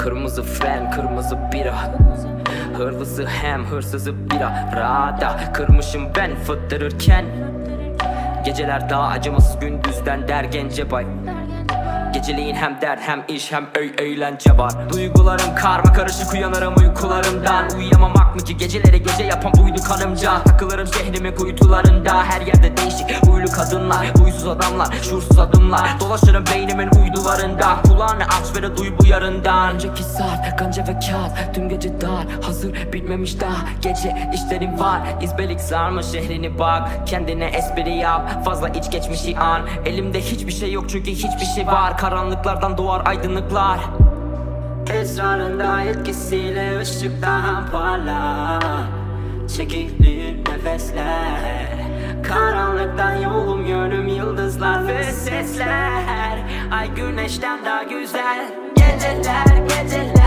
Kırmızı fren kırmızı bira. Hırlısı hem hırsızı bira. Rada kırmışım ben fıttırırken. Geceler daha acımasız gündüzden der gence bay Geceliğin hem dert hem iş hem öy eğlence var. Duygularım karma karışık uyanırım uykularımdan. Uyuyamamak mı ki? Geceleri gece yapan buydu kanımca Takılırım şehrimin kuytularında. Her yerde değişik huylu kadınlar Huysuz adamlar şuursuz adımlar. Dolaşırım beynimin uydularında. Kulağını aç ve de duy bu yarından. Önceki saat kanca ve kağıt. Tüm gece dar hazır bitmemiş daha. Gece işlerim var izbelik sarma şehrini bak. Kendine espri yap fazla iç geçmişi an. Elimde hiçbir şey yok çünkü hiçbir şey var Karanlıklardan doğar aydınlıklar. Esrarında etkisiyle ışık daha parlar Çekilir nefesler. Karanlıktan yolum yönüm yıldızlar ve sesler. Ay güneşten daha güzel. Geceler geceler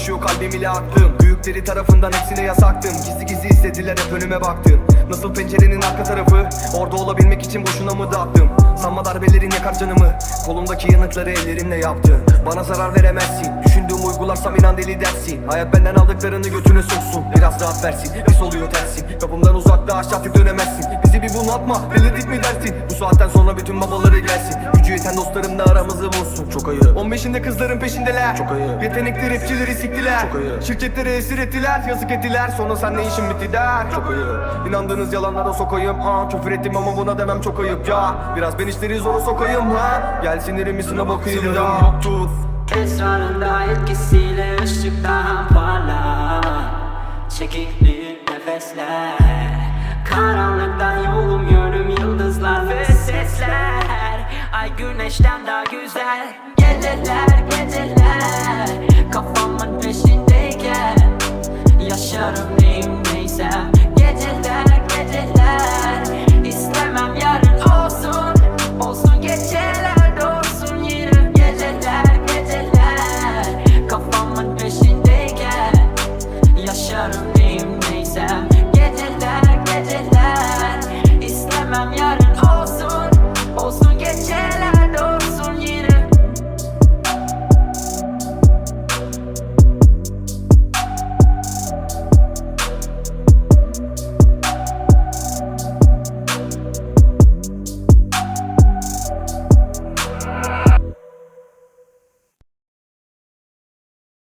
savaşıyor kalbim ile aklım Büyükleri tarafından hepsine yasaktım. Gizli gizli istediler hep önüme baktım Nasıl pencerenin arka tarafı? Orada olabilmek için boşuna mı dağıttım? Sanma darbelerin yakar canımı. Kolumdaki yanıkları ellerimle yaptın Bana zarar veremezsin. Düşündüğüm uygularsam inan deli dersin. Hayat benden aldıklarını götüne soksun. Biraz rahat versin. Pis oluyor tersin Kapımdan uzakta aşağı dönemezsin Bunaltma Delirdik mi dersin? Bu saatten sonra bütün babaları gelsin. Gücü yeten dostlarım da aramızı bulsun Çok ayıp. 15'inde kızların peşindeler. Çok ayıp. Yetenekli rapçileri siktiler. Çok ayıp. Şirketleri esir ettiler. Yazık ettiler. Sonra sen ne işin bitti der. Çok ayıp. İnandığınız yalanlara sokayım. Ha Küfür ettim ama buna demem çok ayıp ya. Biraz ben işleri zora sokayım ha. Gel sinirimisine bakayım ya. yoktur. Esrarında etkisiyle ışık daha parlar Çekilir nefesler Karanlıktan yolum yönüm yıldızlar ve sesler. Ay güneşten daha güzel. Geceler geceler. Kafamın peşindeyken Yaşarım neyim neysem